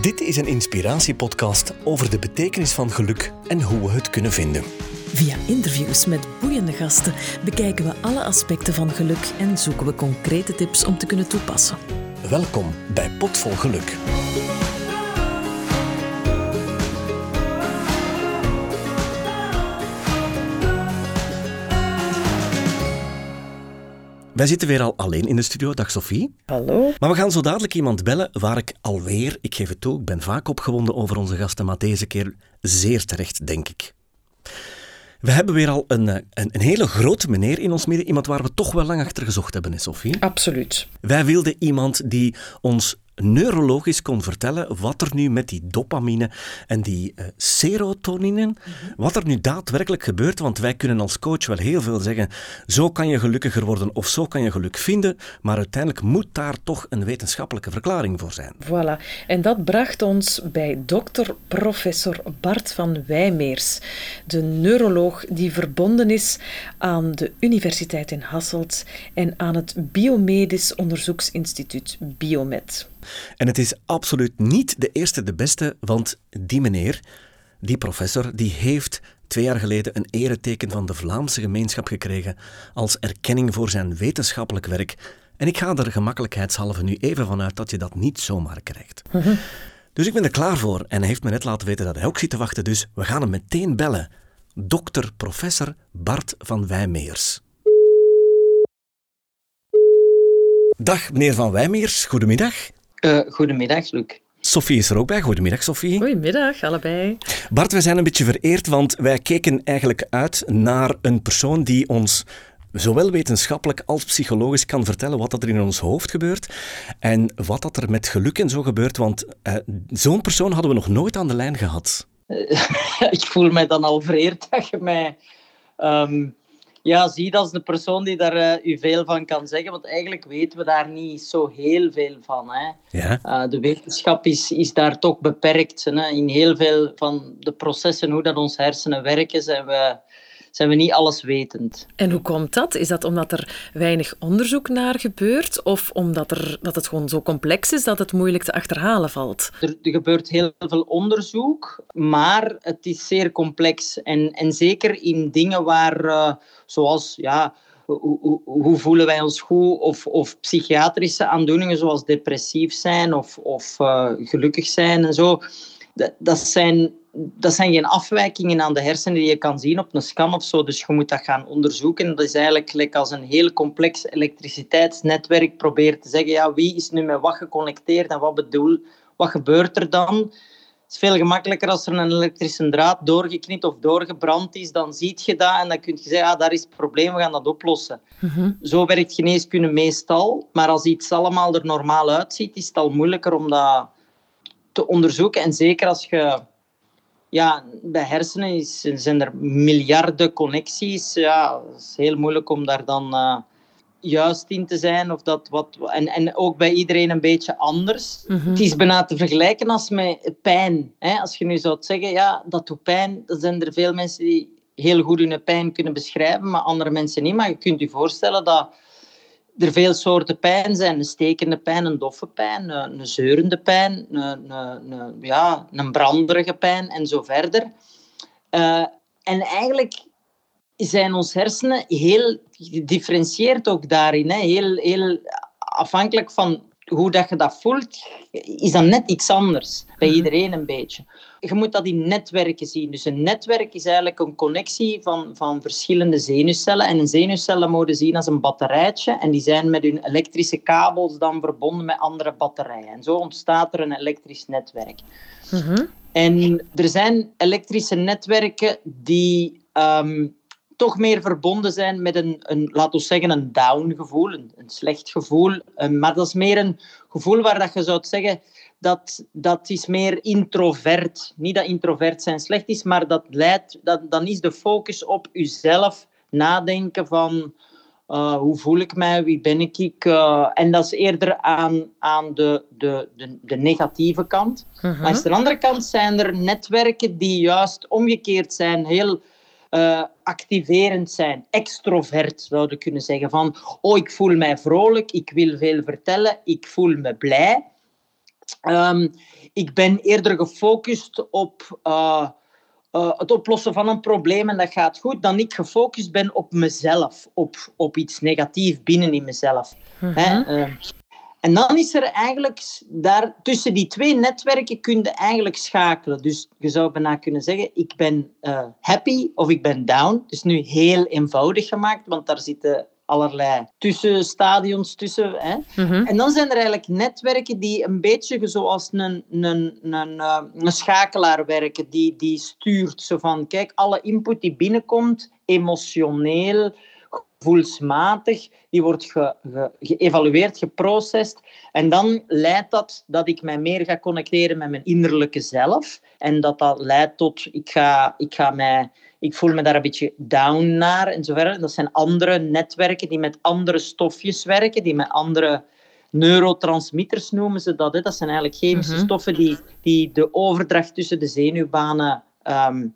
Dit is een inspiratiepodcast over de betekenis van geluk en hoe we het kunnen vinden. Via interviews met boeiende gasten bekijken we alle aspecten van geluk en zoeken we concrete tips om te kunnen toepassen. Welkom bij Potvol Geluk. Wij zitten weer al alleen in de studio. Dag Sophie. Hallo. Maar we gaan zo dadelijk iemand bellen waar ik alweer, ik geef het toe, ik ben vaak opgewonden over onze gasten, maar deze keer zeer terecht, denk ik. We hebben weer al een, een, een, hele grote meneer in ons midden. Iemand waar we toch wel lang achter gezocht hebben, hè, Sophie? Absoluut. Wij wilden iemand die ons neurologisch kon vertellen wat er nu met die dopamine en die uh, serotonine, mm -hmm. wat er nu daadwerkelijk gebeurt. Want wij kunnen als coach wel heel veel zeggen, zo kan je gelukkiger worden of zo kan je geluk vinden, maar uiteindelijk moet daar toch een wetenschappelijke verklaring voor zijn. Voilà. En dat bracht ons bij dokter professor Bart van Wijmeers, de neuroloog die verbonden is aan de Universiteit in Hasselt en aan het Biomedisch Onderzoeksinstituut Biomed. En het is absoluut niet de eerste de beste, want die meneer, die professor, die heeft twee jaar geleden een ereteken van de Vlaamse gemeenschap gekregen als erkenning voor zijn wetenschappelijk werk. En ik ga er gemakkelijkheidshalve nu even vanuit dat je dat niet zomaar krijgt. Mm -hmm. Dus ik ben er klaar voor en hij heeft me net laten weten dat hij ook zit te wachten, dus we gaan hem meteen bellen. Dokter professor Bart van Wijmeers. Dag meneer van Wijmeers, goedemiddag. Uh, goedemiddag, Luc. Sophie is er ook bij. Goedemiddag, Sophie. Goedemiddag, allebei. Bart, we zijn een beetje vereerd, want wij keken eigenlijk uit naar een persoon die ons zowel wetenschappelijk als psychologisch kan vertellen wat er in ons hoofd gebeurt en wat dat er met geluk en zo gebeurt, want uh, zo'n persoon hadden we nog nooit aan de lijn gehad. Uh, ik voel mij dan al vereerd dat je mij um, ja, ziet als de persoon die daar uh, u veel van kan zeggen. Want eigenlijk weten we daar niet zo heel veel van. Hè. Ja. Uh, de wetenschap is, is daar toch beperkt. Hè. In heel veel van de processen, hoe dat onze hersenen werken, zijn we, zijn we niet alleswetend. En hoe komt dat? Is dat omdat er weinig onderzoek naar gebeurt? Of omdat er, dat het gewoon zo complex is dat het moeilijk te achterhalen valt? Er, er gebeurt heel veel onderzoek, maar het is zeer complex. En, en zeker in dingen waar... Uh, zoals ja, hoe, hoe, hoe, voelen wij ons goed, of, of psychiatrische aandoeningen zoals depressief zijn of, of uh, gelukkig zijn en zo. Dat, dat, zijn, dat zijn geen afwijkingen aan de hersenen die je kan zien op een scan of zo. Dus je moet dat gaan onderzoeken. Dat is eigenlijk als een heel complex elektriciteitsnetwerk probeert te zeggen, ja, wie is nu met wat geconnecteerd en wat bedoel, wat gebeurt er dan? Het is veel gemakkelijker als er een elektrische draad doorgeknipt of doorgebrand is. Dan zie je dat en dan kun je zeggen, ah, daar is het probleem, we gaan dat oplossen. Mm-hmm. Zo werkt geneeskunde meestal. Maar als iets allemaal er normaal uitziet, is het al moeilijker om dat te onderzoeken. En zeker als je... Ja, bij hersenen is, zijn er miljarden connecties. Ja, het is heel moeilijk om daar dan... Uh, juist in te zijn. Of dat wat, en, en ook bij iedereen een beetje anders. Mm-hmm. Het is bijna te vergelijken als met pijn. Hè? Als je nu zou zeggen, ja, dat doet pijn. Dan zijn er veel mensen die heel goed hun pijn kunnen beschrijven, maar andere mensen niet. Maar je kunt je voorstellen dat er veel soorten pijn zijn. Een stekende pijn, een doffe pijn, een, een zeurende pijn, een, een, een, ja, een branderige pijn en zo verder. En eigenlijk zijn onze hersenen heel gedifferentieerd ook daarin. Hè? Heel, heel afhankelijk van hoe dat je dat voelt, is dat net iets anders. Bij iedereen een beetje. Je moet dat in netwerken zien. Dus een netwerk is eigenlijk een connectie van, van verschillende zenuwcellen. En een zenuwcellen moeten zien als een batterijtje. En die zijn met hun elektrische kabels dan verbonden met andere batterijen. En zo ontstaat er een elektrisch netwerk. Mm-hmm. En er zijn elektrische netwerken die um, toch meer verbonden zijn met een, een laten we zeggen, een down gevoel, een, een slecht gevoel. maar dat is meer een gevoel waar dat je zou zeggen, dat, dat is meer introvert. Niet dat introvert zijn slecht is, maar dat leidt, dat, dan is de focus op jezelf nadenken van uh, hoe voel ik mij, wie ben ik? Uh, en dat is eerder aan, aan de, de, de, de negatieve kant. Maar aan de andere kant zijn er netwerken die juist omgekeerd zijn, heel uh, activerend zijn, extrovert zouden kunnen zeggen. Van, oh, ik voel mij vrolijk, ik wil veel vertellen, ik voel me blij. Ehm, ik ben eerder gefocust op uh, uh, het oplossen van een probleem en dat gaat goed, dan ik gefocust ben op mezelf, op, op iets negatiefs binnen in mezelf. Mm -hmm. En dan is er eigenlijk, daar, tussen die twee netwerken kun je eigenlijk schakelen. Dus je zou bijna kunnen zeggen, ik ben uh, happy of ik ben down. Het is nu heel eenvoudig gemaakt, want daar zitten allerlei tussenstadions tussen. Hè. Mm -hmm. En dan zijn er eigenlijk netwerken die een beetje zoals een, een, een, uh, een schakelaar werken, die, die stuurt. Zo van, kijk, alle input die binnenkomt, emotioneel, gevoelsmatig, die wordt ge, ge, geëvalueerd, geprocessed. En dan leidt dat dat ik mij meer ga connecteren met mijn innerlijke zelf. En dat dat leidt tot, ik, ga, ik, ga mij, ik voel me daar een beetje down naar en zo verder. Dat zijn andere netwerken die met andere stofjes werken, die met andere neurotransmitters noemen ze dat. Hè. Dat zijn eigenlijk chemische mm -hmm. stoffen die, die de overdracht tussen de zenuwbanen um,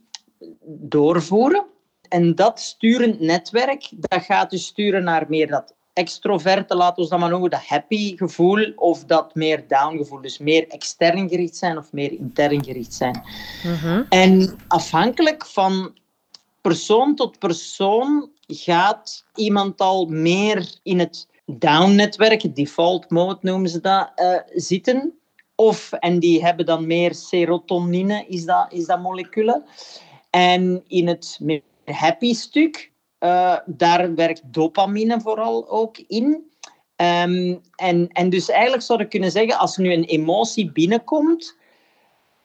doorvoeren. En dat sturend netwerk, dat gaat dus sturen naar meer dat extroverte, laten we dat maar noemen, dat happy gevoel, of dat meer down gevoel. Dus meer extern gericht zijn of meer intern gericht zijn. Mm -hmm. En afhankelijk van persoon tot persoon gaat iemand al meer in het down-netwerk, default mode noemen ze dat, uh, zitten. Of, en die hebben dan meer serotonine, is dat, is dat moleculen. En in het meer happy stuk, uh, daar werkt dopamine vooral ook in. Um, en, en dus eigenlijk zou ik kunnen zeggen, als nu een emotie binnenkomt,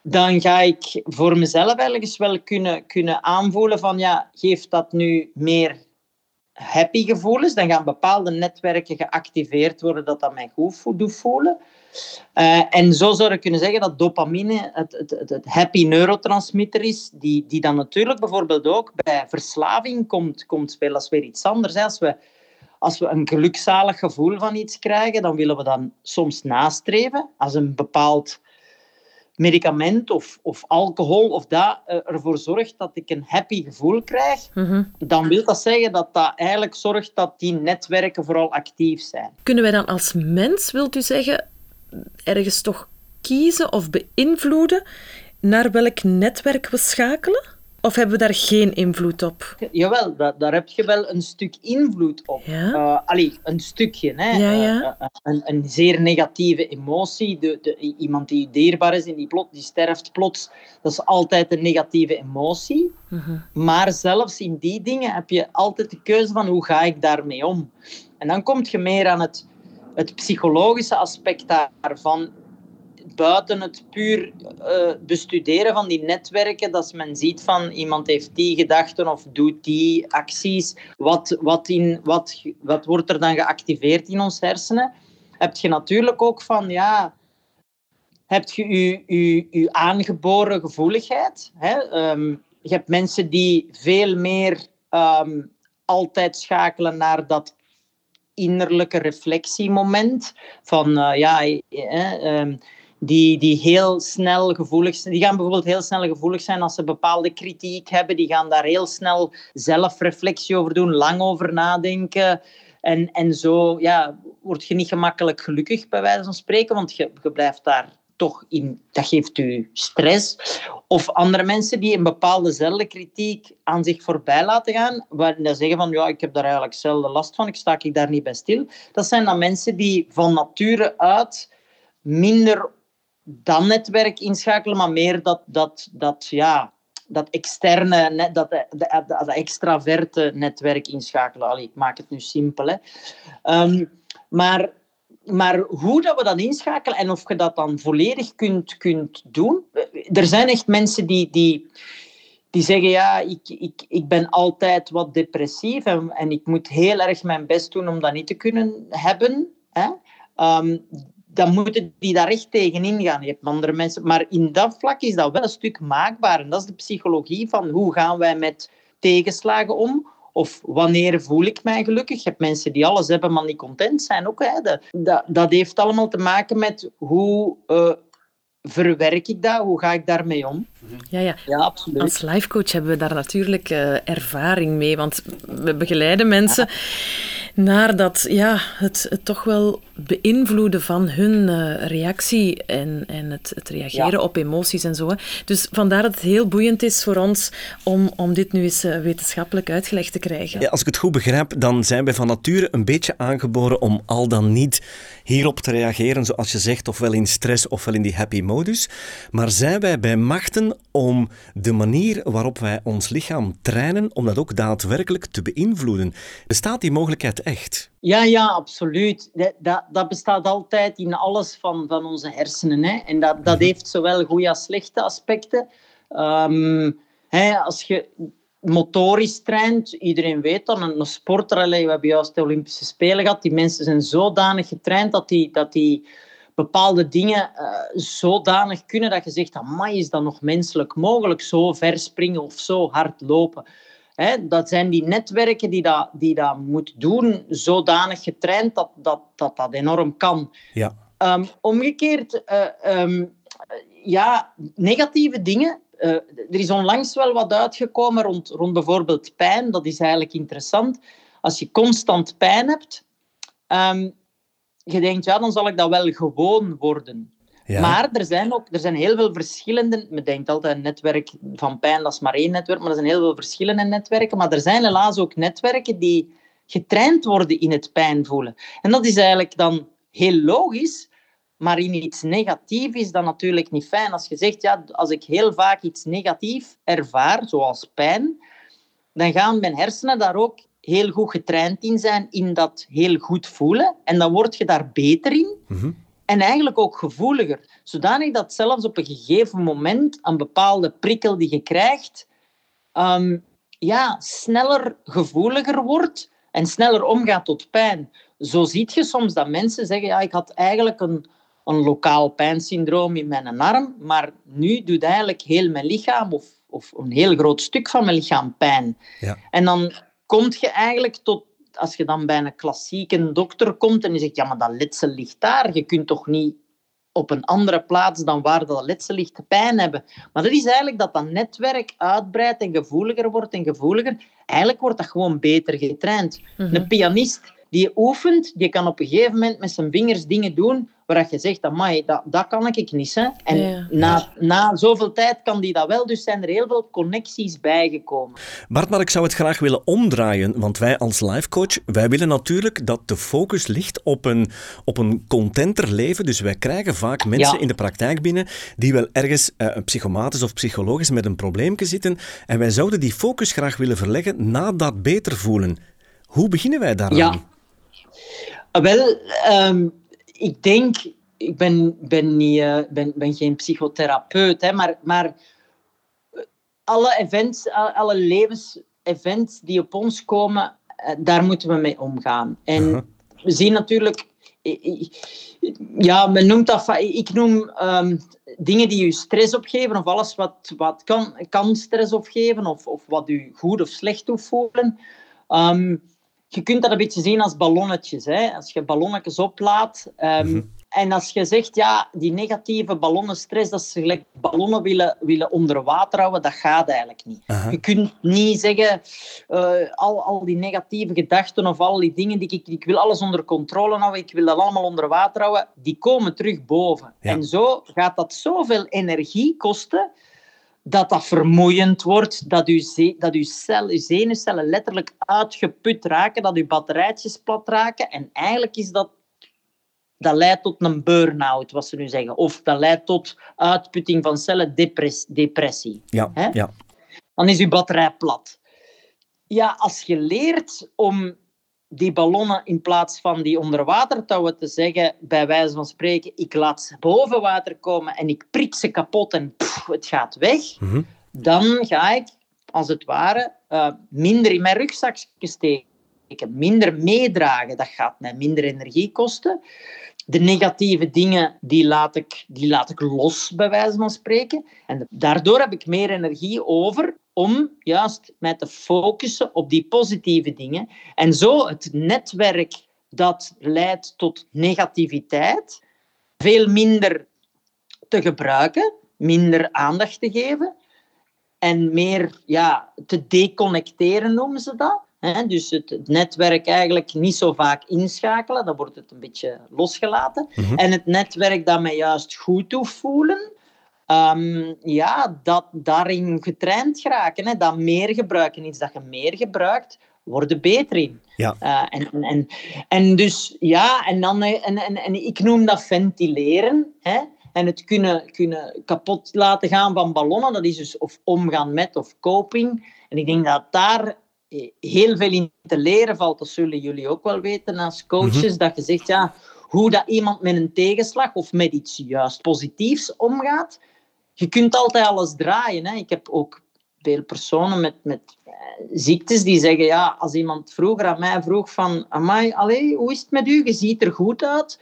dan ga ik voor mezelf eigenlijk wel kunnen, kunnen aanvoelen van, ja, geeft dat nu meer happy gevoelens? Dan gaan bepaalde netwerken geactiveerd worden dat dat mij goed doet voelen. Uh, en zo zou je kunnen zeggen dat dopamine het, het, het, happy neurotransmitter is, die, die dan natuurlijk bijvoorbeeld ook bij verslaving komt, komt spelen. Dat is weer iets anders. Hè. Als, we, als we een gelukzalig gevoel van iets krijgen, dan willen we dan soms nastreven. Als een bepaald medicament of, of alcohol of dat uh, ervoor zorgt dat ik een happy gevoel krijg, mm-hmm. dan wil dat zeggen dat dat eigenlijk zorgt dat die netwerken vooral actief zijn. Kunnen wij dan als mens, wilt u zeggen, ergens toch kiezen of beïnvloeden naar welk netwerk we schakelen? Of hebben we daar geen invloed op? Jawel, da daar heb je wel een stuk invloed op. Ja? Uh, allee, een stukje. Hè? Ja, ja. Uh, een, een, zeer negatieve emotie. De, de, iemand die dierbaar is en die, plot, die sterft plots, dat is altijd een negatieve emotie. Uh -huh. Maar zelfs in die dingen heb je altijd de keuze van hoe ga ik daarmee om. En dan kom je meer aan het het psychologische aspect daarvan, buiten het puur uh, bestuderen van die netwerken, dat men ziet van iemand heeft die gedachten of doet die acties, wat, wat, in, wat, wat wordt er dan geactiveerd in ons hersenen, heb je natuurlijk ook van, ja, heb je je, je, je aangeboren gevoeligheid. Hè? Um, je hebt mensen die veel meer um, altijd schakelen naar dat innerlijke reflectiemoment. Van uh, ja, eh, um, die, die heel snel gevoelig zijn. Die gaan bijvoorbeeld heel snel gevoelig zijn als ze bepaalde kritiek hebben. Die gaan daar heel snel zelfreflectie over doen, lang over nadenken. En, en zo ja, word je niet gemakkelijk gelukkig, bij wijze van spreken, want je blijft daar toch in, dat geeft u stress. Of andere mensen die een bepaalde zelfkritiek aan zich voorbij laten gaan, waar die zeggen van ja, ik heb daar eigenlijk zelden last van, ik sta ik daar niet bij stil. Dat zijn dan mensen die van nature uit minder dat netwerk inschakelen, maar meer dat, dat, dat, ja, dat externe, dat, dat, dat extraverte netwerk inschakelen. Allee, ik maak het nu simpel. Hè. Um, maar maar hoe dat we dat inschakelen en of je dat dan volledig kunt, kunt doen. Er zijn echt mensen die, die, die zeggen: Ja, ik, ik, ik ben altijd wat depressief en, en ik moet heel erg mijn best doen om dat niet te kunnen hebben. Hè? Um, dan moeten die daar echt tegenin gaan. Je hebt andere mensen. Maar in dat vlak is dat wel een stuk maakbaar. En dat is de psychologie van hoe gaan wij met tegenslagen om of wanneer voel ik mij gelukkig? Je hebt mensen die alles hebben, maar niet content zijn ook. Hè. Dat, dat heeft allemaal te maken met hoe uh, verwerk ik dat? Hoe ga ik daarmee om? Ja, ja. ja absoluut. Als lifecoach hebben we daar natuurlijk uh, ervaring mee, want we begeleiden mensen ja. naar dat, ja, het, het toch wel beïnvloeden van hun uh, reactie en, en het, het reageren op emoties en zo. Hè. Dus vandaar dat het heel boeiend is voor ons om, om dit nu eens uh, wetenschappelijk uitgelegd te krijgen. Ja, als ik het goed begrijp, dan zijn wij van nature een beetje aangeboren om al dan niet hierop te reageren, zoals je zegt, ofwel in stress ofwel in die happy modus. Maar zijn wij bij machten om de manier waarop wij ons lichaam trainen, om dat ook daadwerkelijk te beïnvloeden? Bestaat die mogelijkheid echt? Ja, ja, absoluut. Dat, dat, dat, bestaat altijd in alles van, van onze hersenen. Hè. En dat, dat mhm. heeft zowel goede als slechte aspecten. Um, hè, als je motorisch traint, iedereen weet dat, een, een sporter, we hebben juist de Olympische Spelen gehad, die mensen zijn zodanig getraind dat die, dat die bepaalde dingen uh, zodanig kunnen dat je zegt, amai, is dat nog menselijk mogelijk, zo ver springen of zo hard lopen. Hè, dat zijn die netwerken die dat, die dat moet doen, zodanig getraind dat dat, dat, dat enorm kan. Ja. Um, omgekeerd, uh, um, ja, negatieve dingen. Uh, er is onlangs wel wat uitgekomen rond, rond bijvoorbeeld pijn. Dat is eigenlijk interessant. Als je constant pijn hebt, um, je denkt, ja, dan zal ik dat wel gewoon worden. Maar er zijn ook er zijn heel veel verschillende. Men denkt altijd een netwerk van pijn, dat is maar één netwerk, maar er zijn heel veel verschillende netwerken. Maar er zijn helaas ook netwerken die getraind worden in het pijn voelen. En dat is eigenlijk dan heel logisch, maar in iets negatiefs is dat natuurlijk niet fijn. Als je zegt, ja, als ik heel vaak iets negatief ervaar, zoals pijn, dan gaan mijn hersenen daar ook heel goed getraind in zijn, in dat heel goed voelen. En dan word je daar beter in. Mhm. En eigenlijk ook gevoeliger. Zodanig dat zelfs op een gegeven moment een bepaalde prikkel die je krijgt, um, ja, sneller gevoeliger wordt en sneller omgaat tot pijn. Zo zie je soms dat mensen zeggen, ja, ik had eigenlijk een, een lokaal pijnsyndroom in mijn arm, maar nu doet eigenlijk heel mijn lichaam of, of een heel groot stuk van mijn lichaam pijn. Ja. En dan kom je eigenlijk tot als je dan bij een klassieke dokter komt en je zegt, ja, maar dat letsel ligt daar. Je kunt toch niet op een andere plaats dan waar dat letsel ligt pijn hebben. Maar dat is eigenlijk dat dat netwerk uitbreidt en gevoeliger wordt en gevoeliger. Eigenlijk wordt dat gewoon beter getraind. Mhm. Een pianist die oefent, die kan op een gegeven moment met zijn vingers dingen doen waar je zegt, amai, dat, dat kan ik niet. Hè? En Na, na zoveel tijd kan die dat wel, dus zijn er heel veel connecties bijgekomen. Bart, maar ik zou het graag willen omdraaien, want wij als lifecoach, wij willen natuurlijk dat de focus ligt op een, op een contenter leven. Dus wij krijgen vaak mensen in de praktijk binnen die wel ergens uh, psychomatisch of psychologisch met een probleempje zitten en wij zouden die focus graag willen verleggen na dat beter voelen. Hoe beginnen wij daaraan? Ja. Wel, um, ik denk, ik ben, ben, niet, uh, ben, ben geen psychotherapeut, hè, maar, maar alle events, alle levensevents die op ons komen, uh, daar moeten we mee omgaan. En uh -huh. we zien natuurlijk, ja, men noemt dat, ik noem um, dingen die je stress opgeven, of alles wat, wat kan, kan stress opgeven, of, of wat u goed of slecht doet voelen. Um, je kunt dat een beetje zien als ballonnetjes. Hè? Als je ballonnetjes oplaat. Um, En als je zegt, ja, die negatieve ballonnenstress, dat ze gelijk ballonnen willen, willen onder water houden, dat gaat eigenlijk niet. Je kunt niet zeggen, uh, al, al die negatieve gedachten of al die dingen, die ik, ik wil alles onder controle houden, ik wil dat allemaal onder water houden, die komen terug boven. En zo gaat dat zoveel energie kosten, dat dat vermoeiend wordt, dat uw, dat uw, cel, uw zenuwcellen letterlijk uitgeput raken, dat uw batterijtjes plat raken. En eigenlijk is dat, dat leidt tot een burn-out, wat ze nu zeggen. Of dat leidt tot uitputting van cellen, depressie. Ja, ja. Dan is uw batterij plat. Ja, als je leert om die ballonnen in plaats van die onder water touwen te zeggen, bij wijze van spreken, ik laat ze boven water komen en ik prik ze kapot en het gaat weg, mhm. dan ga ik, als het ware, uh, minder in mijn rugzak steken, minder meedragen. Dat gaat mij minder energie kosten. De negatieve dingen, die laat, ik, die laat ik los, bij wijze van spreken. En daardoor heb ik meer energie over om juist mij te focussen op die positieve dingen. En zo het netwerk dat leidt tot negativiteit veel minder te gebruiken, minder aandacht te geven en meer ja, te deconnecteren noemen ze dat. Dus het, het, netwerk eigenlijk niet zo vaak inschakelen, dan wordt het een beetje losgelaten. Mhm. En het netwerk dat mij juist goed doet voelen, ehm, ja, dat daarin getraind geraken. Hè? Dat meer gebruiken. Iets dat je meer gebruikt, worden beter in. Ja. Uh, en, en, en, dus ja, en, dan, en, en, en ik noem dat ventileren. Hè? En het kunnen, kunnen kapot laten gaan van ballonnen, dat is dus of omgaan met of coping. En ik denk dat daar heel veel in te leren valt. Dat zullen jullie ook wel weten als coaches. Mhm. Dat je zegt, ja, hoe dat iemand met een tegenslag of met iets juist positiefs omgaat. Je kunt altijd alles draaien. Hè. Ik heb ook veel personen met, met eh, ziektes die zeggen, ja, als iemand vroeger aan mij vroeg van, amai, allee, hoe is het met u? Je ziet er goed uit.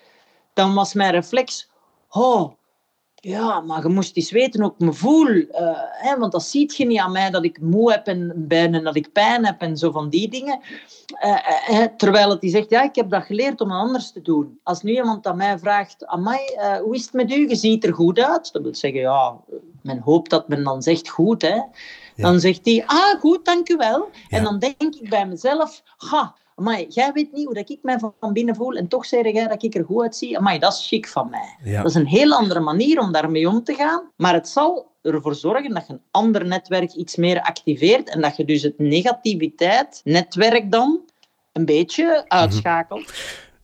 Dan was mijn reflex, oh, ja, maar je moest eens weten hoe ik me voel. Uh, hè, want dat ziet je niet aan mij, dat ik moe heb en ben en dat ik pijn heb en zo van die dingen. Uh, uh, terwijl het die zegt, ja, ik heb dat geleerd om het anders te doen. Als nu iemand aan mij vraagt, amai, hoe is het met u? Je ziet er goed uit. Dat wil zeggen, ja, men hoopt dat men dan zegt goed, hè. Ja. Dan zegt hij, ah, goed, dank u wel. Ja. En dan denk ik bij mezelf, ha, Amai, jij weet niet hoe dat ik mij van binnen voel en toch zeg jij dat ik er goed uitzie. Amai, dat is chic van mij. Ja. Dat is een heel andere manier om daarmee om te gaan. Maar het zal ervoor zorgen dat je een ander netwerk iets meer activeert en dat je dus het negativiteit netwerk dan een beetje uitschakelt.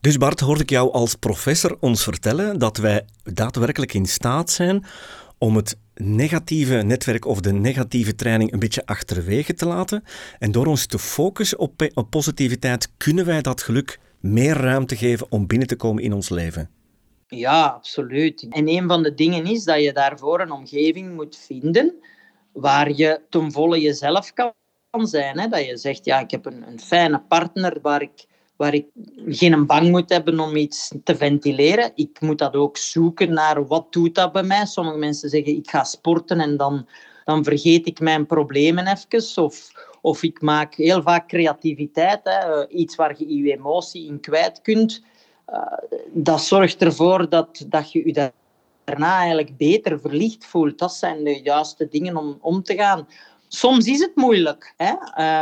Dus Bart, hoorde ik jou als professor ons vertellen dat wij daadwerkelijk in staat zijn om het negatieve netwerk of de negatieve training een beetje achterwege te laten. En door ons te focussen op, op positiviteit kunnen wij dat geluk meer ruimte geven om binnen te komen in ons leven. Ja, absoluut. En een van de dingen is dat je daarvoor een omgeving moet vinden waar je ten volle jezelf kan zijn. Hè? Dat je zegt, ja, ik heb een, een fijne partner waar ik waar ik geen bang moet hebben om iets te ventileren. Ik moet dat ook zoeken naar wat doet dat bij mij. Sommige mensen zeggen ik ga sporten en dan, dan vergeet ik mijn problemen even. Of, of ik maak heel vaak creativiteit, hè, iets waar je je emotie in kwijt kunt. Uh, dat zorgt ervoor dat, dat je je daarna eigenlijk beter verlicht voelt. Dat zijn de juiste dingen om om te gaan. Soms is het moeilijk. Hè?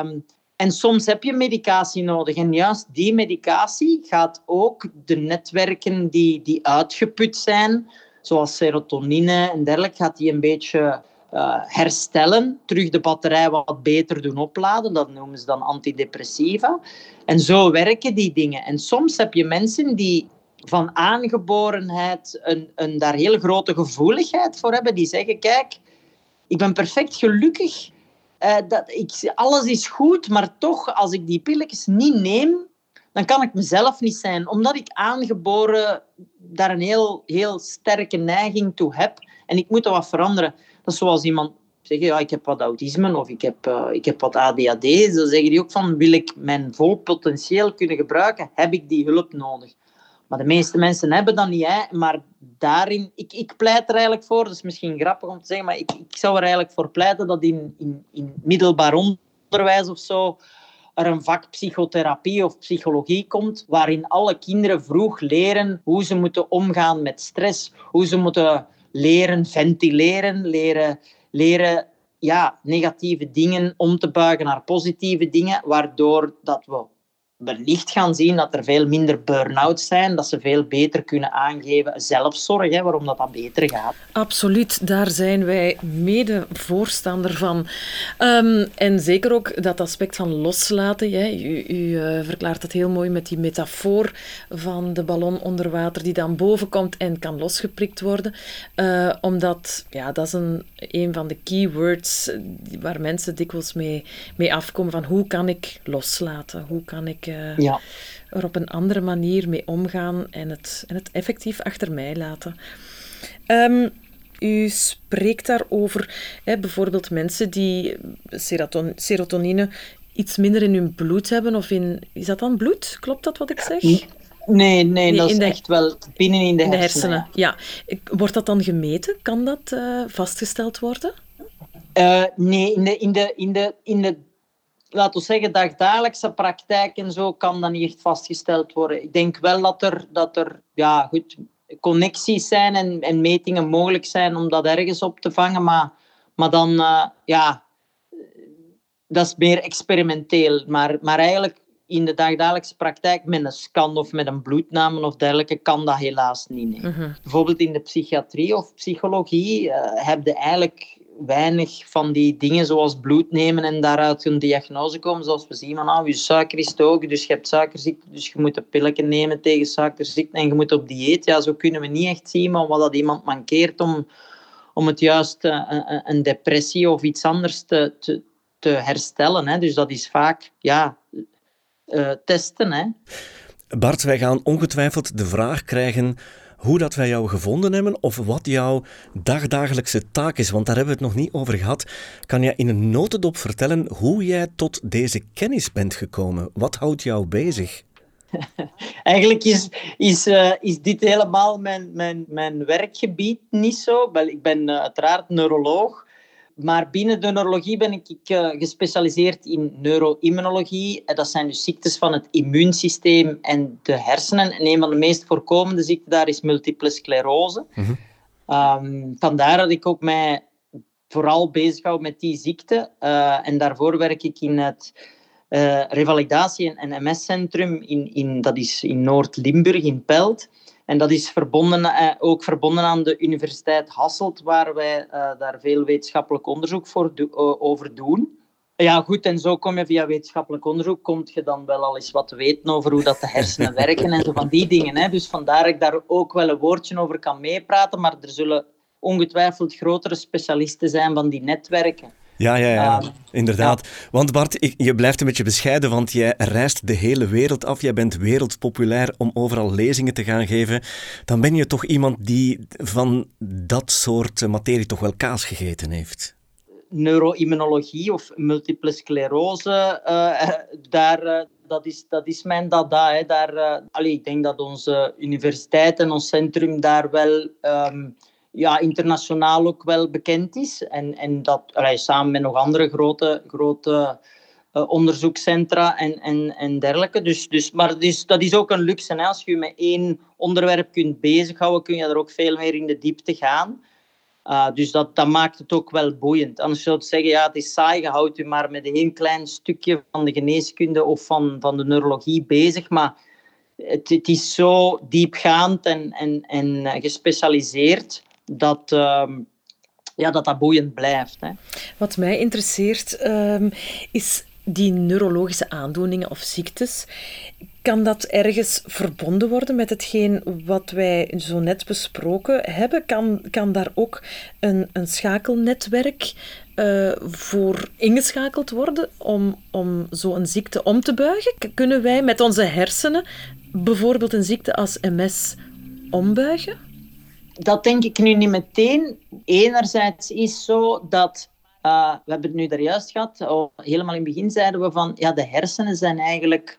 Um, en soms heb je medicatie nodig. En juist die medicatie gaat ook de netwerken die, die uitgeput zijn, zoals serotonine en dergelijke, gaat die een beetje uh, herstellen. Terug de batterij wat beter doen opladen. Dat noemen ze dan antidepressiva. En zo werken die dingen. En soms heb je mensen die van aangeborenheid een, een daar heel grote gevoeligheid voor hebben. Die zeggen, kijk, ik ben perfect gelukkig uh, dat ik, alles is goed, maar toch, als ik die pilletjes niet neem, dan kan ik mezelf niet zijn. Omdat ik aangeboren daar een heel, heel sterke neiging toe heb. En ik moet dat wat veranderen. Dat is zoals iemand zeggen, ja, ik heb wat autisme of ik heb, uh, ik heb wat ADHD. Dan zeggen die ook van, wil ik mijn vol potentieel kunnen gebruiken, heb ik die hulp nodig. Maar de meeste mensen hebben dat niet. Hè? Maar daarin, ik, ik pleit er eigenlijk voor, dat is misschien grappig om te zeggen, maar ik, ik zou er eigenlijk voor pleiten dat in, in, in middelbaar onderwijs of zo er een vak psychotherapie of psychologie komt, waarin alle kinderen vroeg leren hoe ze moeten omgaan met stress, hoe ze moeten leren ventileren, leren, leren ja, negatieve dingen om te buigen naar positieve dingen, waardoor dat we wellicht gaan zien dat er veel minder burn-outs zijn, dat ze veel beter kunnen aangeven zelfzorg, hè, waarom dat, dat beter gaat. Absoluut, daar zijn wij mede voorstander van. Um, en zeker ook dat aspect van loslaten. Hè. U, u uh, verklaart het heel mooi met die metafoor van de ballon onder water die dan boven komt en kan losgeprikt worden. Uh, omdat, ja, dat is een, een van de keywords waar mensen dikwijls mee, mee afkomen van hoe kan ik loslaten, hoe kan ik uh, ja. er op een andere manier mee omgaan en het, en het effectief achter mij laten. Um, u spreekt daarover, hè, bijvoorbeeld mensen die seroton serotonine iets minder in hun bloed hebben, of in, is dat dan bloed? Klopt dat wat ik zeg? Nee, nee, nee dat is de, echt wel binnen in de, in de hersenen. Ja. Wordt dat dan gemeten? Kan dat uh, vastgesteld worden? Uh, nee, in de, in de, in de, in de laten we zeggen, dagdagelijkse praktijk en zo kan dat niet echt vastgesteld worden. Ik denk wel dat er, dat er ja, goed, connecties zijn en, en metingen mogelijk zijn om dat ergens op te vangen, maar, maar dan, uh, ja, dat is meer experimenteel. Maar, maar eigenlijk in de dagdagelijkse praktijk met een scan of met een bloedname of dergelijke kan dat helaas niet. Mhm. Bijvoorbeeld in de psychiatrie of psychologie uh, heb je eigenlijk weinig van die dingen zoals bloed nemen en daaruit een diagnose komen. Zoals we zien, van, ah, je suiker is hoog, dus je hebt suikerziekte, dus je moet een pilletje nemen tegen suikerziekte en je moet op dieet. Ja, zo kunnen we niet echt zien wat dat iemand mankeert om, om het juist uh, een depressie of iets anders te, te, te herstellen. Hè. Dus dat is vaak ja, uh, testen. Hè. Bart, wij gaan ongetwijfeld de vraag krijgen hoe dat wij jou gevonden hebben of wat jouw dagdagelijkse taak is, want daar hebben we het nog niet over gehad. Kan je in een notendop vertellen hoe jij tot deze kennis bent gekomen? Wat houdt jou bezig? Eigenlijk is, is, uh, is dit helemaal mijn, mijn, mijn werkgebied niet zo. Ik ben uh, uiteraard neuroloog, maar binnen de neurologie ben ik uh, gespecialiseerd in neuroimmunologie. Dat zijn dus ziektes van het immuunsysteem en de hersenen. En een van de meest voorkomende ziekten daar is multiple sclerose. Mm vandaar dat ik ook mij vooral bezighoud met die ziekte. Uh, en daarvoor werk ik in het uh, revalidatie- en MS-centrum, in, in, dat is in Noord-Limburg, in Pelt. En dat is verbonden, eh, ook verbonden aan de Universiteit Hasselt, waar wij eh, daar veel wetenschappelijk onderzoek voor over doen. Ja, goed, en zo kom je via wetenschappelijk onderzoek, kom je dan wel al eens wat weten over hoe dat de hersenen werken en zo van die dingen. Hè. Dus vandaar dat ik daar ook wel een woordje over kan meepraten, maar er zullen ongetwijfeld grotere specialisten zijn van die netwerken. Ja, ja, ja. Ehm, inderdaad. Want Bart, je blijft een beetje bescheiden, want jij reist de hele wereld af. Jij bent wereldpopulair om overal lezingen te gaan geven. Dan ben je toch iemand die van dat soort materie toch wel kaas gegeten heeft? Neuroimmunologie of multiple sclerose, uh, daar, uh, dat, is, dat is mijn dada. Hè. Daar, uh, allee, ik denk dat onze universiteit en ons centrum daar wel... Um, ja, internationaal ook wel bekend is. En, en dat allee, samen met nog andere grote, grote uh, onderzoekscentra en, en, en dergelijke. Dus, dus, maar dus, dat is ook een luxe. Hè? Als je met één onderwerp kunt bezighouden, kun je er ook veel meer in de diepte gaan. Uh, dus dat, dat maakt het ook wel boeiend. Anders zou je zeggen, ja, het is saai, je houdt je maar met een heel klein stukje van de geneeskunde of van, van de neurologie bezig. Maar het, het is zo diepgaand en, en, en eh, gespecialiseerd dat, um, ja, dat, dat boeiend blijft. Hè. Wat mij interesseert um, is die neurologische aandoeningen of ziektes. Kan dat ergens verbonden worden met hetgeen wat wij zo net besproken hebben? Kan, kan daar ook een, een schakelnetwerk uh, voor ingeschakeld worden om, om zo'n ziekte om te buigen? Kunnen wij met onze hersenen bijvoorbeeld een ziekte als MS ombuigen? Dat denk ik nu niet meteen. Enerzijds is zo dat, uh, we hebben het nu daar juist gehad, oh, helemaal in het begin zeiden we van, ja, de hersenen zijn eigenlijk,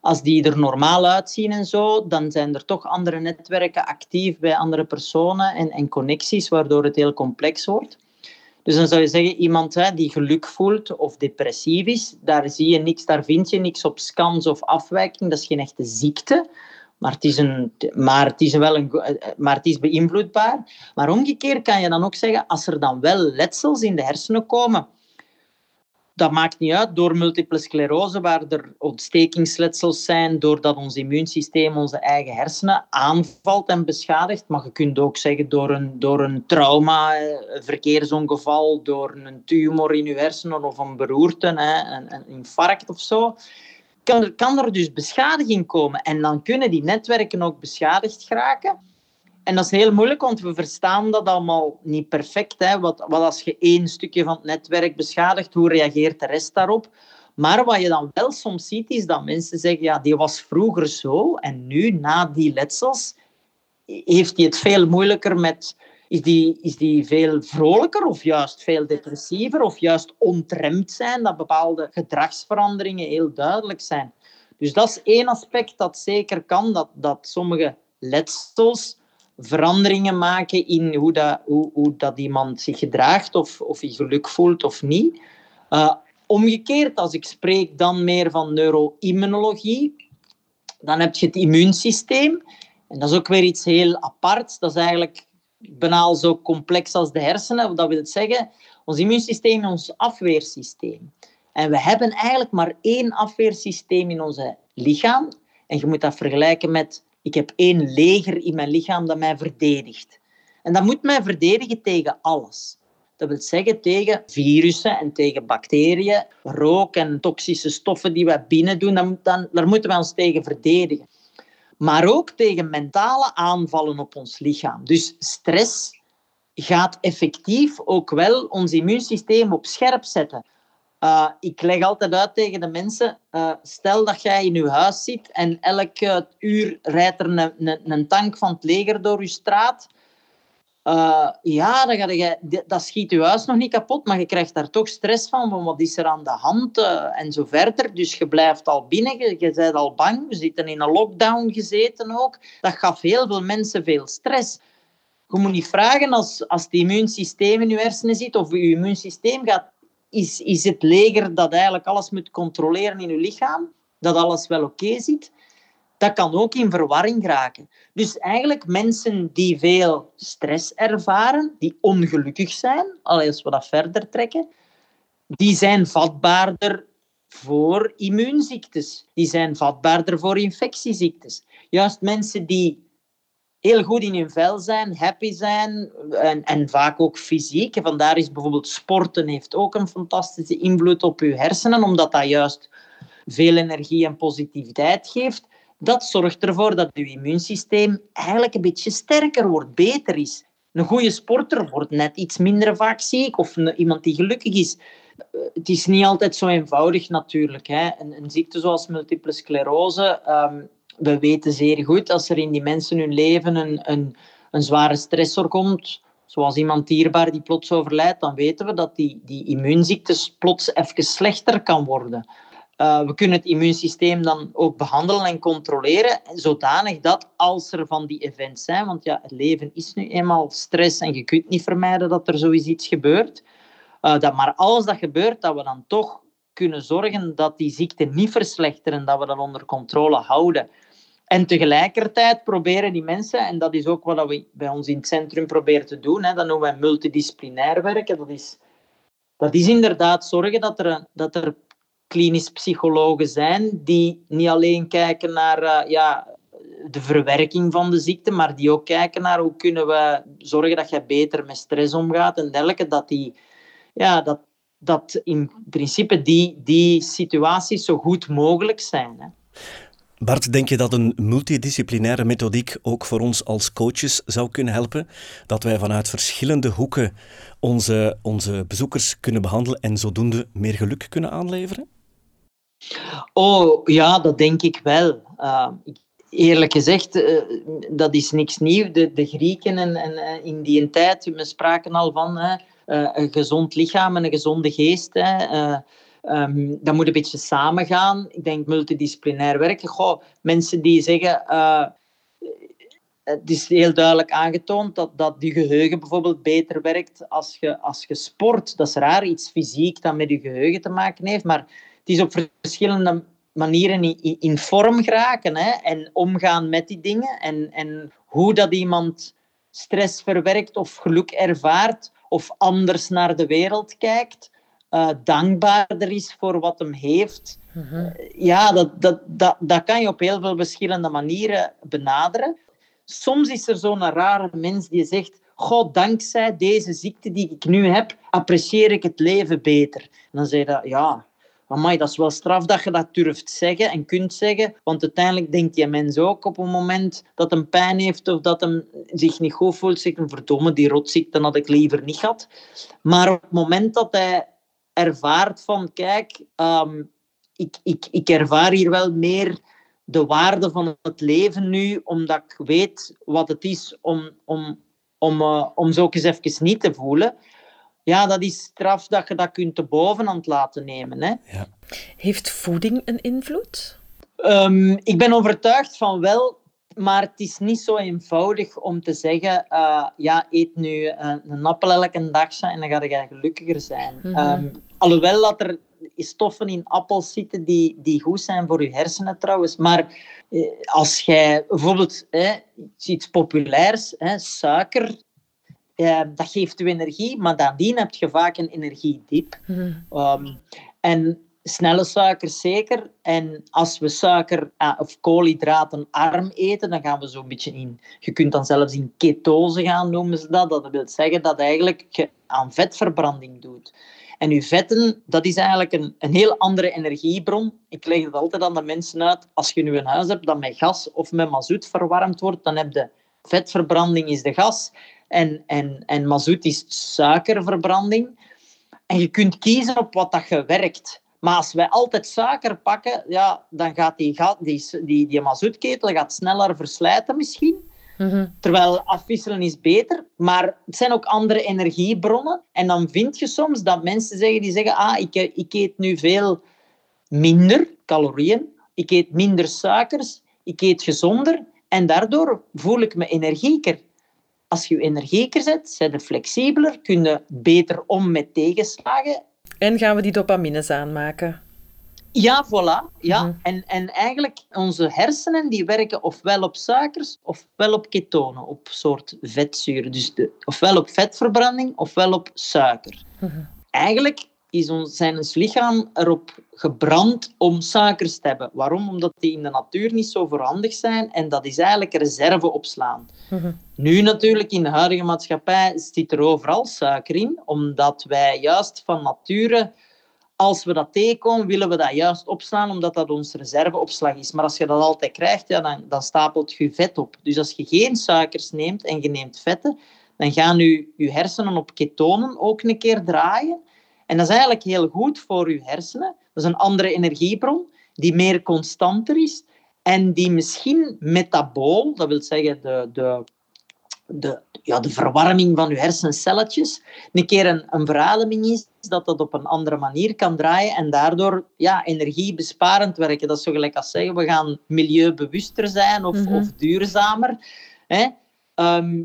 als die er normaal uitzien en zo, dan zijn er toch andere netwerken actief bij andere personen en, en connecties, waardoor het heel complex wordt. Dus dan zou je zeggen, iemand hè, die geluk voelt of depressief is, daar zie je niks, daar vind je niks op scans of afwijking, dat is geen echte ziekte. Maar het is, een, maar het is, wel een, maar het is beïnvloedbaar. Maar omgekeerd kan je dan ook zeggen, als er dan wel letsels in de hersenen komen, dat maakt niet uit door multiple sclerose, waar er ontstekingsletsels zijn, doordat ons immuunsysteem onze eigen hersenen aanvalt en beschadigt. Maar je kunt ook zeggen door een, door een trauma, een verkeersongeval, door een tumor in je hersenen of een beroerte, een infarct of zo kan er, kan er dus beschadiging komen. En dan kunnen die netwerken ook beschadigd geraken. En dat is heel moeilijk, want we verstaan dat allemaal niet perfect. Hè? Wat, wat als je één stukje van het netwerk beschadigt, hoe reageert de rest daarop? Maar wat je dan wel soms ziet, is dat mensen zeggen, ja, die was vroeger zo en nu, na die letsels, heeft hij het veel moeilijker met is die, is die veel vrolijker of juist veel depressiever of juist ontremd zijn, dat bepaalde gedragsveranderingen heel duidelijk zijn. Dus dat is één aspect dat zeker kan, dat, dat sommige letsels veranderingen maken in hoe dat, hoe, hoe dat iemand zich gedraagt of, of hij geluk voelt of niet. Uh, omgekeerd, als ik spreek dan meer van neuroimmunologie, dan heb je het immuunsysteem. En dat is ook weer iets heel aparts. Dat is eigenlijk bijna zo complex als de hersenen. Dat wil zeggen, ons immuunsysteem ons afweersysteem. En we hebben eigenlijk maar één afweersysteem in onze lichaam. En je moet dat vergelijken met, ik heb één leger in mijn lichaam dat mij verdedigt. En dat moet mij verdedigen tegen alles. Dat wil zeggen tegen virussen en tegen bacteriën, rook en toxische stoffen die we binnen doen. Dan, dan, daar moeten we ons tegen verdedigen. Maar ook tegen mentale aanvallen op ons lichaam. Dus stress gaat effectief ook wel ons immuunsysteem op scherp zetten. Uh, ik leg altijd uit tegen de mensen, uh, stel dat jij in je huis zit en elke uur rijdt er een, een, een tank van het leger door je straat. Uh, ja, ga dat schiet je huis nog niet kapot, maar je krijgt daar toch stress van, van wat is er aan de hand en zo verder. Dus je blijft al binnen, je, je bent al bang, we zitten in een lockdown gezeten ook. Dat gaf heel veel mensen veel stress. Je moet niet vragen als, als het immuunsysteem in je hersenen zit of je immuunsysteem gaat is, is het leger dat eigenlijk alles moet controleren in je lichaam, dat alles wel oké zit, dat kan ook in verwarring raken. Dus eigenlijk mensen die veel stress ervaren, die ongelukkig zijn, als we dat verder trekken, die zijn vatbaarder voor immuunziektes. Die zijn vatbaarder voor infectieziektes. Juist mensen die heel goed in hun vel zijn, happy zijn en, en vaak ook fysiek. vandaar is bijvoorbeeld sporten heeft ook een fantastische invloed op je hersenen, omdat dat juist veel energie en positiviteit geeft. Dat zorgt ervoor dat je immuunsysteem eigenlijk een beetje sterker wordt, beter is. Een goede sporter wordt net iets minder vaak ziek of iemand die gelukkig is. Het is niet altijd zo eenvoudig natuurlijk. Hè. Een, een ziekte zoals multiple sclerose ehm, we weten zeer goed als er in die mensen hun leven een, een, een zware stressor komt, zoals iemand dierbaar die plots overlijdt, dan weten we dat die, die immuunziektes plots even slechter kan worden. Uh, we kunnen het immuunsysteem dan ook behandelen en controleren, zodanig dat als er van die events zijn, want ja, het leven is nu eenmaal stress en je kunt niet vermijden dat er zoiets gebeurt, uh, dat maar als dat gebeurt, dat we dan toch kunnen zorgen dat die ziekte niet verslechteren, dat we dat onder controle houden. En tegelijkertijd proberen die mensen, en dat is ook wat we bij ons in het centrum proberen te doen, hè, dat noemen wij multidisciplinair werken. Dat is, dat is inderdaad zorgen dat er, dat er klinisch psychologen zijn die niet alleen kijken naar uh, ja, de verwerking van de ziekte, maar die ook kijken naar hoe kunnen we zorgen dat je beter met stress omgaat en dergelijke. Dat, die, ja, dat, dat in principe die, die situaties zo goed mogelijk zijn. Hè. Bart, denk je dat een multidisciplinaire methodiek ook voor ons als coaches zou kunnen helpen? Dat wij vanuit verschillende hoeken onze, onze bezoekers kunnen behandelen en zodoende meer geluk kunnen aanleveren? Oh ja, dat denk ik wel. Uh, eerlijk gezegd, uh, dat is niks nieuws. De, de Grieken en, en uh, in die tijd, we spraken al van een gezond lichaam en een gezonde geest. Um, dat moet een beetje samengaan. Ik denk multidisciplinair werken. Goh, mensen die zeggen. Het is heel duidelijk aangetoond dat, dat je geheugen bijvoorbeeld beter werkt als je, als je sport. Dat is raar, iets fysiek dat met je geheugen te maken heeft. Maar het is op verschillende manieren in, in vorm geraken hè, en omgaan met die dingen. En, en hoe dat iemand stress verwerkt of geluk ervaart of anders naar de wereld kijkt uh, dankbaarder is voor wat hem heeft. Mhm. ja, dat, dat, dat, dat kan je op heel veel verschillende manieren benaderen. Soms is er zo'n rare mens die zegt: God, dankzij deze ziekte die ik nu heb, apprecieer ik het leven beter. En dan zeg je, ja, amai, dat is wel straf dat je dat durft zeggen en kunt zeggen. Want uiteindelijk denkt die mens ook op een moment dat hij pijn heeft of dat hij zich niet goed voelt, zegt hij, verdomme, die rotziekte had ik liever niet gehad. Maar op het moment dat hij ervaart van, kijk, ehm, ik, ik, ik ervaar hier wel meer de waarde van het leven nu, omdat ik weet wat het is om, om, om, uh, om zo eens even niet te voelen. Ja, dat is straf dat je dat kunt te bovenhand laten nemen. Hè. Ja. Heeft voeding een invloed? Um, ik ben overtuigd van wel, maar het is niet zo eenvoudig om te zeggen, uh, ja, eet nu uh, een appel elke dag en dan ga je gelukkiger zijn. Mm -hmm. um, alhoewel dat er stoffen in appels zitten die, die goed zijn voor je hersenen trouwens. Maar eh, als jij bijvoorbeeld eh, iets populairs, eh, suiker, eh, dat geeft je energie, maar nadien heb je vaak een energiediep. Mm -hmm. um, En snelle suikers zeker. En als we suiker uh, of koolhydraten arm eten, dan gaan we zo'n beetje in. Je kunt dan zelfs in ketose gaan, noemen ze dat. Dat wil zeggen dat eigenlijk je aan vetverbranding doet. En uw vetten, dat is eigenlijk een, een heel andere energiebron. Ik leg het altijd aan de mensen uit. Als je nu een huis hebt dat met gas of met mazoet verwarmd wordt, dan heb je vetverbranding is de gas en, en, en mazoet is suikerverbranding. En je kunt kiezen op wat dat je werkt. Maar als wij altijd suiker pakken, ja, dan gaat die, die, die, die mazoetketel gaat sneller verslijten misschien. Mhm. Terwijl afwisselen is beter, maar het zijn ook andere energiebronnen. En dan vind je soms dat mensen zeggen, die zeggen, ah, ik, ik eet nu veel minder calorieën, ik eet minder suikers, ik eet gezonder en daardoor voel ik me energieker. Als je je energieker zet, zijn je flexibeler, kun je beter om met tegenslagen. En gaan we die dopamines aanmaken? Ja, voilà. Ja. Mhm. en, en eigenlijk, onze hersenen die werken ofwel op suikers ofwel op ketonen, op soort vetzuren. Dus de, ofwel op vetverbranding ofwel op suiker. Mhm. Eigenlijk is ons, zijn ons lichaam erop gebrand om suikers te hebben. Waarom? Omdat die in de natuur niet zo voorhandig zijn en dat is eigenlijk reserve opslaan. Mhm. Nu natuurlijk, in de huidige maatschappij zit er overal suiker in, omdat wij juist van nature als we dat tegenkomen, willen we dat juist opslaan, omdat dat ons reserveopslag is. Maar als je dat altijd krijgt, ja, dan, dan stapelt je vet op. Dus als je geen suikers neemt en je neemt vetten, dan gaan je, je hersenen op ketonen ook een keer draaien. En dat is eigenlijk heel goed voor je hersenen. Dat is een andere energiebron die meer constanter is en die misschien metabool, dat wil zeggen de, de, de, ja, de verwarming van je hersencelletjes, een keer een, een verademing is, dat dat op een andere manier kan draaien en daardoor ja, energiebesparend werken. Dat is zo gelijk als zeggen, we gaan milieubewuster zijn of, mhm. of duurzamer. Hè? Ehm,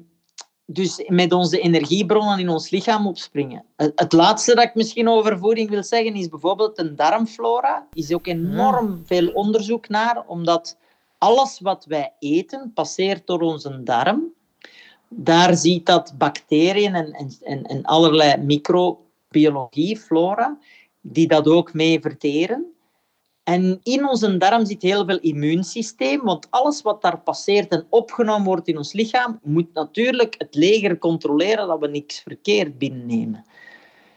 dus met onze energiebronnen in ons lichaam opspringen. Het, laatste dat ik misschien over voeding wil zeggen is bijvoorbeeld een darmflora. Er is ook enorm veel onderzoek naar, omdat alles wat wij eten passeert door onze darm. Daar ziet dat bacteriën en, en, en allerlei microbiologie, flora, die dat ook mee verteren. En in onze darm zit heel veel immuunsysteem, want alles wat daar passeert en opgenomen wordt in ons lichaam, moet natuurlijk het leger controleren dat we niks verkeerd binnennemen.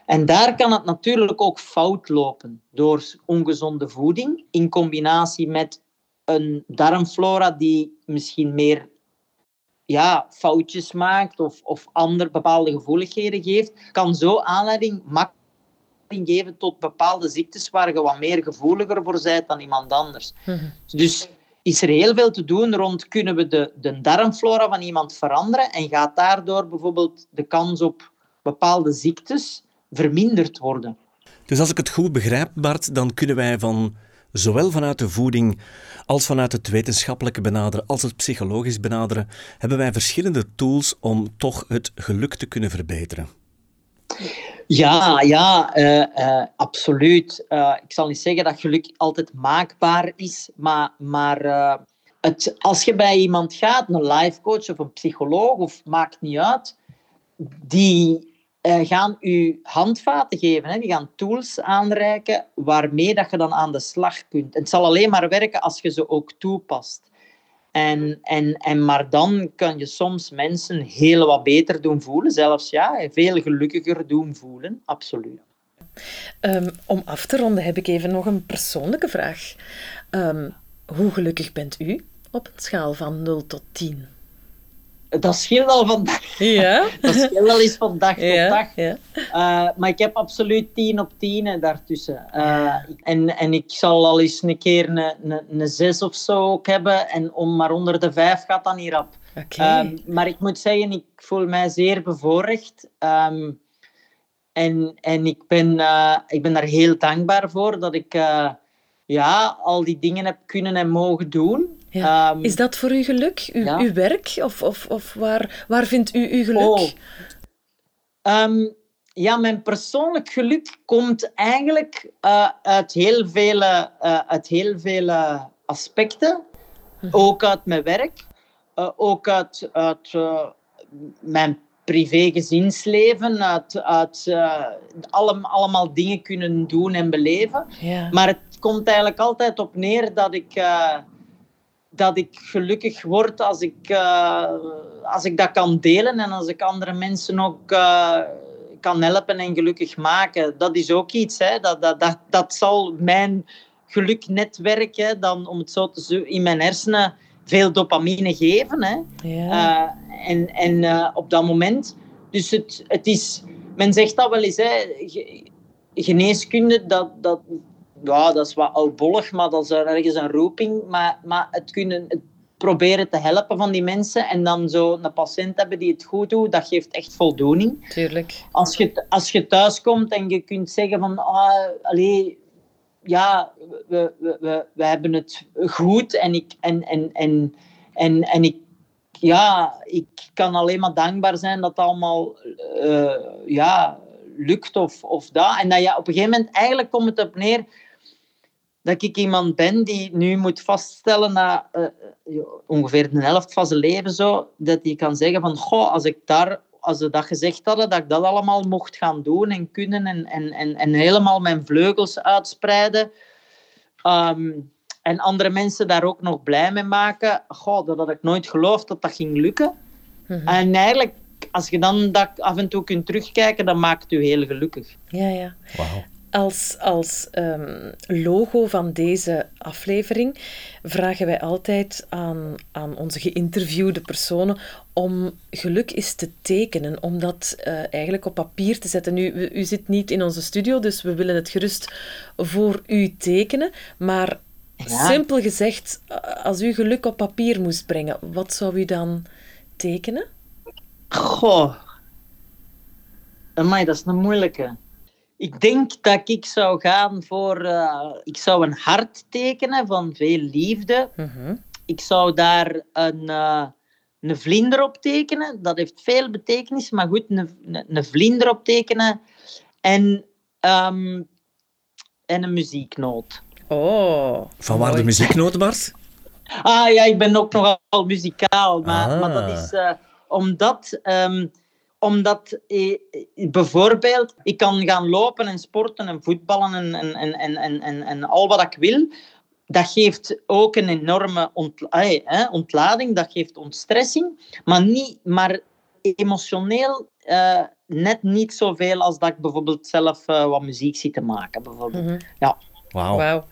En daar kan het natuurlijk ook fout lopen door ongezonde voeding in combinatie met een darmflora die misschien meer ja, foutjes maakt of, of ander bepaalde gevoeligheden geeft, kan zo aanleiding makkelijk geven tot bepaalde ziektes waar je wat meer gevoeliger voor bent dan iemand anders. Mhm. Dus is er heel veel te doen rond kunnen we de, de darmflora van iemand veranderen en gaat daardoor bijvoorbeeld de kans op bepaalde ziektes verminderd worden. Dus als ik het goed begrijp, Bart, dan kunnen wij van zowel vanuit de voeding als vanuit het wetenschappelijke benaderen, als het psychologisch benaderen, hebben wij verschillende tools om toch het geluk te kunnen verbeteren. Ja, ja, uh, uh, absoluut. Uh, ik zal niet zeggen dat geluk altijd maakbaar is, maar, maar het, als je bij iemand gaat, een life coach of een psycholoog, of maakt niet uit, die gaan u handvaten geven. Hè? Die gaan tools aanreiken waarmee dat je dan aan de slag kunt. het zal alleen maar werken als je ze ook toepast. En, en, en, maar dan kan je soms mensen heel wat beter doen voelen, zelfs ja, veel gelukkiger doen voelen, absoluut. Um, om af te ronden heb ik even nog een persoonlijke vraag. Um, hoe gelukkig bent u op een schaal van 0 tot 10? Dat scheelt al van dag. Ja? dat scheelt al eens van dag tot dag. Ja. Uh, maar ik heb absoluut 10 op 10 en daartussen. Uh, en, en ik zal al eens een keer een, een, een 6 of zo ook hebben. En om maar onder de 5 gaat dan hierop. Okay. Um, maar ik moet zeggen, ik voel mij zeer bevoorrecht. Um, en en ik, ben, uh, ik ben daar heel dankbaar voor dat ik ja, al die dingen heb kunnen en mogen doen. Ja. Ehm, is dat voor u geluk, uw, uw werk? Of, of, of waar, waar vindt u uw geluk? Oh. Um, ja, mijn persoonlijk geluk komt eigenlijk uh, uit, heel vele, uh, uit heel vele aspecten. Hm. Ook uit mijn werk, uh, ook uit, uit mijn privé-gezinsleven, uit, uit uh, allemaal dingen kunnen doen en beleven. Ja. Maar het komt eigenlijk altijd op neer dat ik, uh, dat ik gelukkig word als ik, uh, als ik dat kan delen en als ik andere mensen ook kan helpen en gelukkig maken. Dat is ook iets. Hè. Dat, dat, dat, dat zal mijn geluknetwerk, dan, om het zo te zeggen, in mijn hersenen veel dopamine geven. Hè. Ja. Uh, en en op dat moment. Dus het, het is, men zegt dat wel eens, hè, geneeskunde, dat, dat, ja, dat is wat oudbollig, maar dat is ergens een roeping. Maar, maar het kunnen het proberen te helpen van die mensen en dan zo een patiënt hebben die het goed doet, dat geeft echt voldoening. Tuurlijk. Als je, als je thuis komt en je kunt zeggen van, ah, allee, ja, we, we, we, we hebben het goed en ik, en, en, en, en, en ik, ja, ik kan alleen maar dankbaar zijn dat het allemaal uh, ja, lukt of, of dat. En dat je op een gegeven moment, eigenlijk komt het op neer dat ik iemand ben die nu moet vaststellen na uh, ongeveer de helft van zijn leven zo, dat hij kan zeggen van, goh, als ik daar als ze dat gezegd hadden, dat ik dat allemaal mocht gaan doen en kunnen en, en, en, en helemaal mijn vleugels uitspreiden. Ehm, en andere mensen daar ook nog blij mee maken. Goh, dat had ik nooit geloofd dat dat ging lukken. Mhm. En eigenlijk, als je dan dat af en toe kunt terugkijken, dan maakt het je heel gelukkig. Ja, ja. Wow. Als, als ehm, logo van deze aflevering vragen wij altijd aan, aan onze geïnterviewde personen om geluk eens te tekenen, om dat uh, eigenlijk op papier te zetten. Nu, u, u zit niet in onze studio, dus we willen het gerust voor u tekenen, maar simpel gezegd, als u geluk op papier moest brengen, wat zou u dan tekenen? Goh, Amai, dat is een moeilijke. Ik denk dat ik zou gaan voor... Uh, ik zou een hart tekenen van veel liefde. Mhm. Ik zou daar een, uh, een vlinder op tekenen. Dat heeft veel betekenis, maar goed, een, een, vlinder op tekenen. En, um, en een muzieknoot. Oh. Van waar de muzieknoot, Bart? Ah ja, ik ben ook nogal muzikaal. Maar, ah. maar dat is uh, omdat... Um, omdat eh, bijvoorbeeld, ik kan gaan lopen en sporten en voetballen en, en, en, en, en, en al wat ik wil. Dat geeft ook een enorme ontlading, dat geeft ontstressing. Maar, niet, maar emotioneel uh, net niet zoveel als dat ik bijvoorbeeld zelf uh, wat muziek zit te maken. Bijvoorbeeld. Mm -hmm. Ja. Wauw. Wow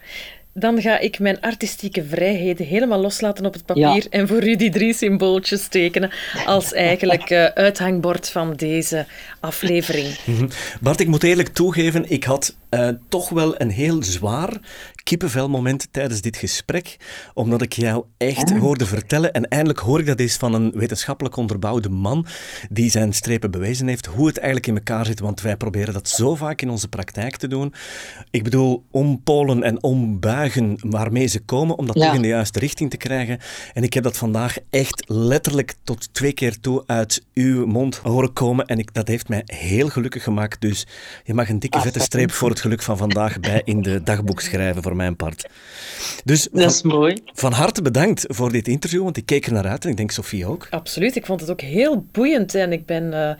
dan ga ik mijn artistieke vrijheden helemaal loslaten op het papier en voor u die drie symbooltjes tekenen als eigenlijk uh, uithangbord van deze aflevering. Bart, ik moet eerlijk toegeven, ik had uh, toch wel een heel zwaar kippenvelmoment tijdens dit gesprek, omdat ik jou echt hoorde vertellen, en eindelijk hoor ik dat eens van een wetenschappelijk onderbouwde man die zijn strepen bewezen heeft, hoe het eigenlijk in elkaar zit, want wij proberen dat zo vaak in onze praktijk te doen. Ik bedoel, ompolen en ombuigen waarmee ze komen, om dat toch in de juiste richting te krijgen. En ik heb dat vandaag echt letterlijk tot twee keer toe uit uw mond horen komen, en ik, dat heeft mij heel gelukkig gemaakt. Dus je mag een dikke vette streep voor het geluk van vandaag bij in de dagboek schrijven voor mijn part. Dus dat is mooi. Van harte bedankt voor dit interview, want ik keek er naar uit en ik denk Sofie ook. Absoluut, ik vond het ook heel boeiend en ik ben uh,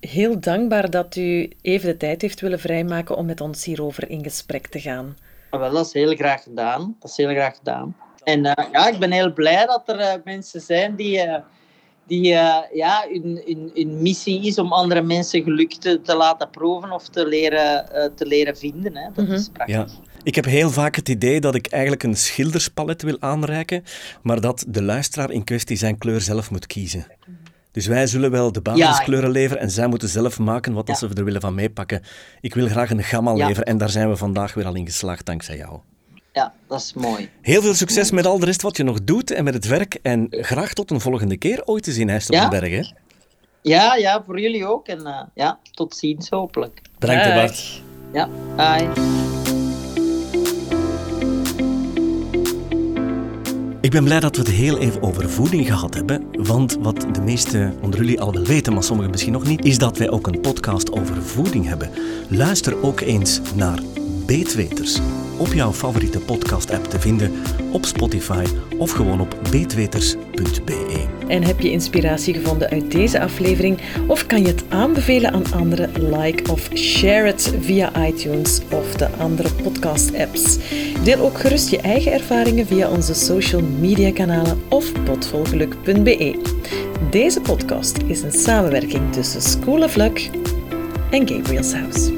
heel dankbaar dat u even de tijd heeft willen vrijmaken om met ons hierover in gesprek te gaan. Wel, dat is heel graag gedaan. Dat is heel graag gedaan. En uh, ja, ik ben heel blij dat er uh, mensen zijn die die uh, ja, hun, hun, hun, missie is om andere mensen geluk te, te laten proeven of te leren, uh, te leren vinden. Hè. Dat mm -hmm. is prachtig. Ja. Ik heb heel vaak het idee dat ik eigenlijk een schilderspalet wil aanreiken, maar dat de luisteraar in kwestie zijn kleur zelf moet kiezen. Dus wij zullen wel de basiskleuren ja. leveren en zij moeten zelf maken wat ja. ze er willen van meepakken. Ik wil graag een gamma ja. leveren en daar zijn we vandaag weer al in geslaagd dankzij jou. Ja, dat is mooi. Heel veel succes met al de rest wat je nog doet en met het werk. En graag tot een volgende keer ooit te zien, IJsselberg. Ja? ja, ja, voor jullie ook. En uh, ja, tot ziens hopelijk. Bedankt, Bart. Ja, bye. Ik ben blij dat we het heel even over voeding gehad hebben. Want wat de meesten onder jullie al wel weten, maar sommigen misschien nog niet, is dat wij ook een podcast over voeding hebben. Luister ook eens naar Beetweters op jouw favoriete podcast-app te vinden, op Spotify of gewoon op beetweters.be. En heb je inspiratie gevonden uit deze aflevering of kan je het aanbevelen aan anderen? Like of share het via iTunes of de andere podcast-apps. Deel ook gerust je eigen ervaringen via onze social media kanalen of potvolgeluk.be. Deze podcast is een samenwerking tussen School of Luck en Gabriel's House.